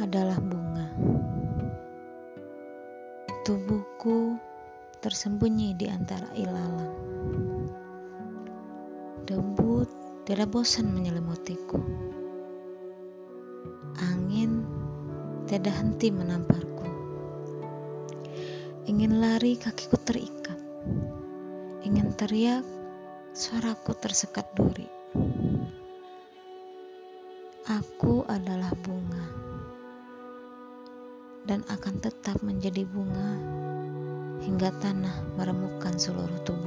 adalah bunga. Tubuhku tersembunyi di antara ilalang. Debut tidak bosan menyelimutiku. Angin tidak henti menamparku. Ingin lari kakiku terikat. Ingin teriak, suaraku tersekat duri. Aku adalah bunga dan akan tetap menjadi bunga hingga tanah meremukkan seluruh tubuhku.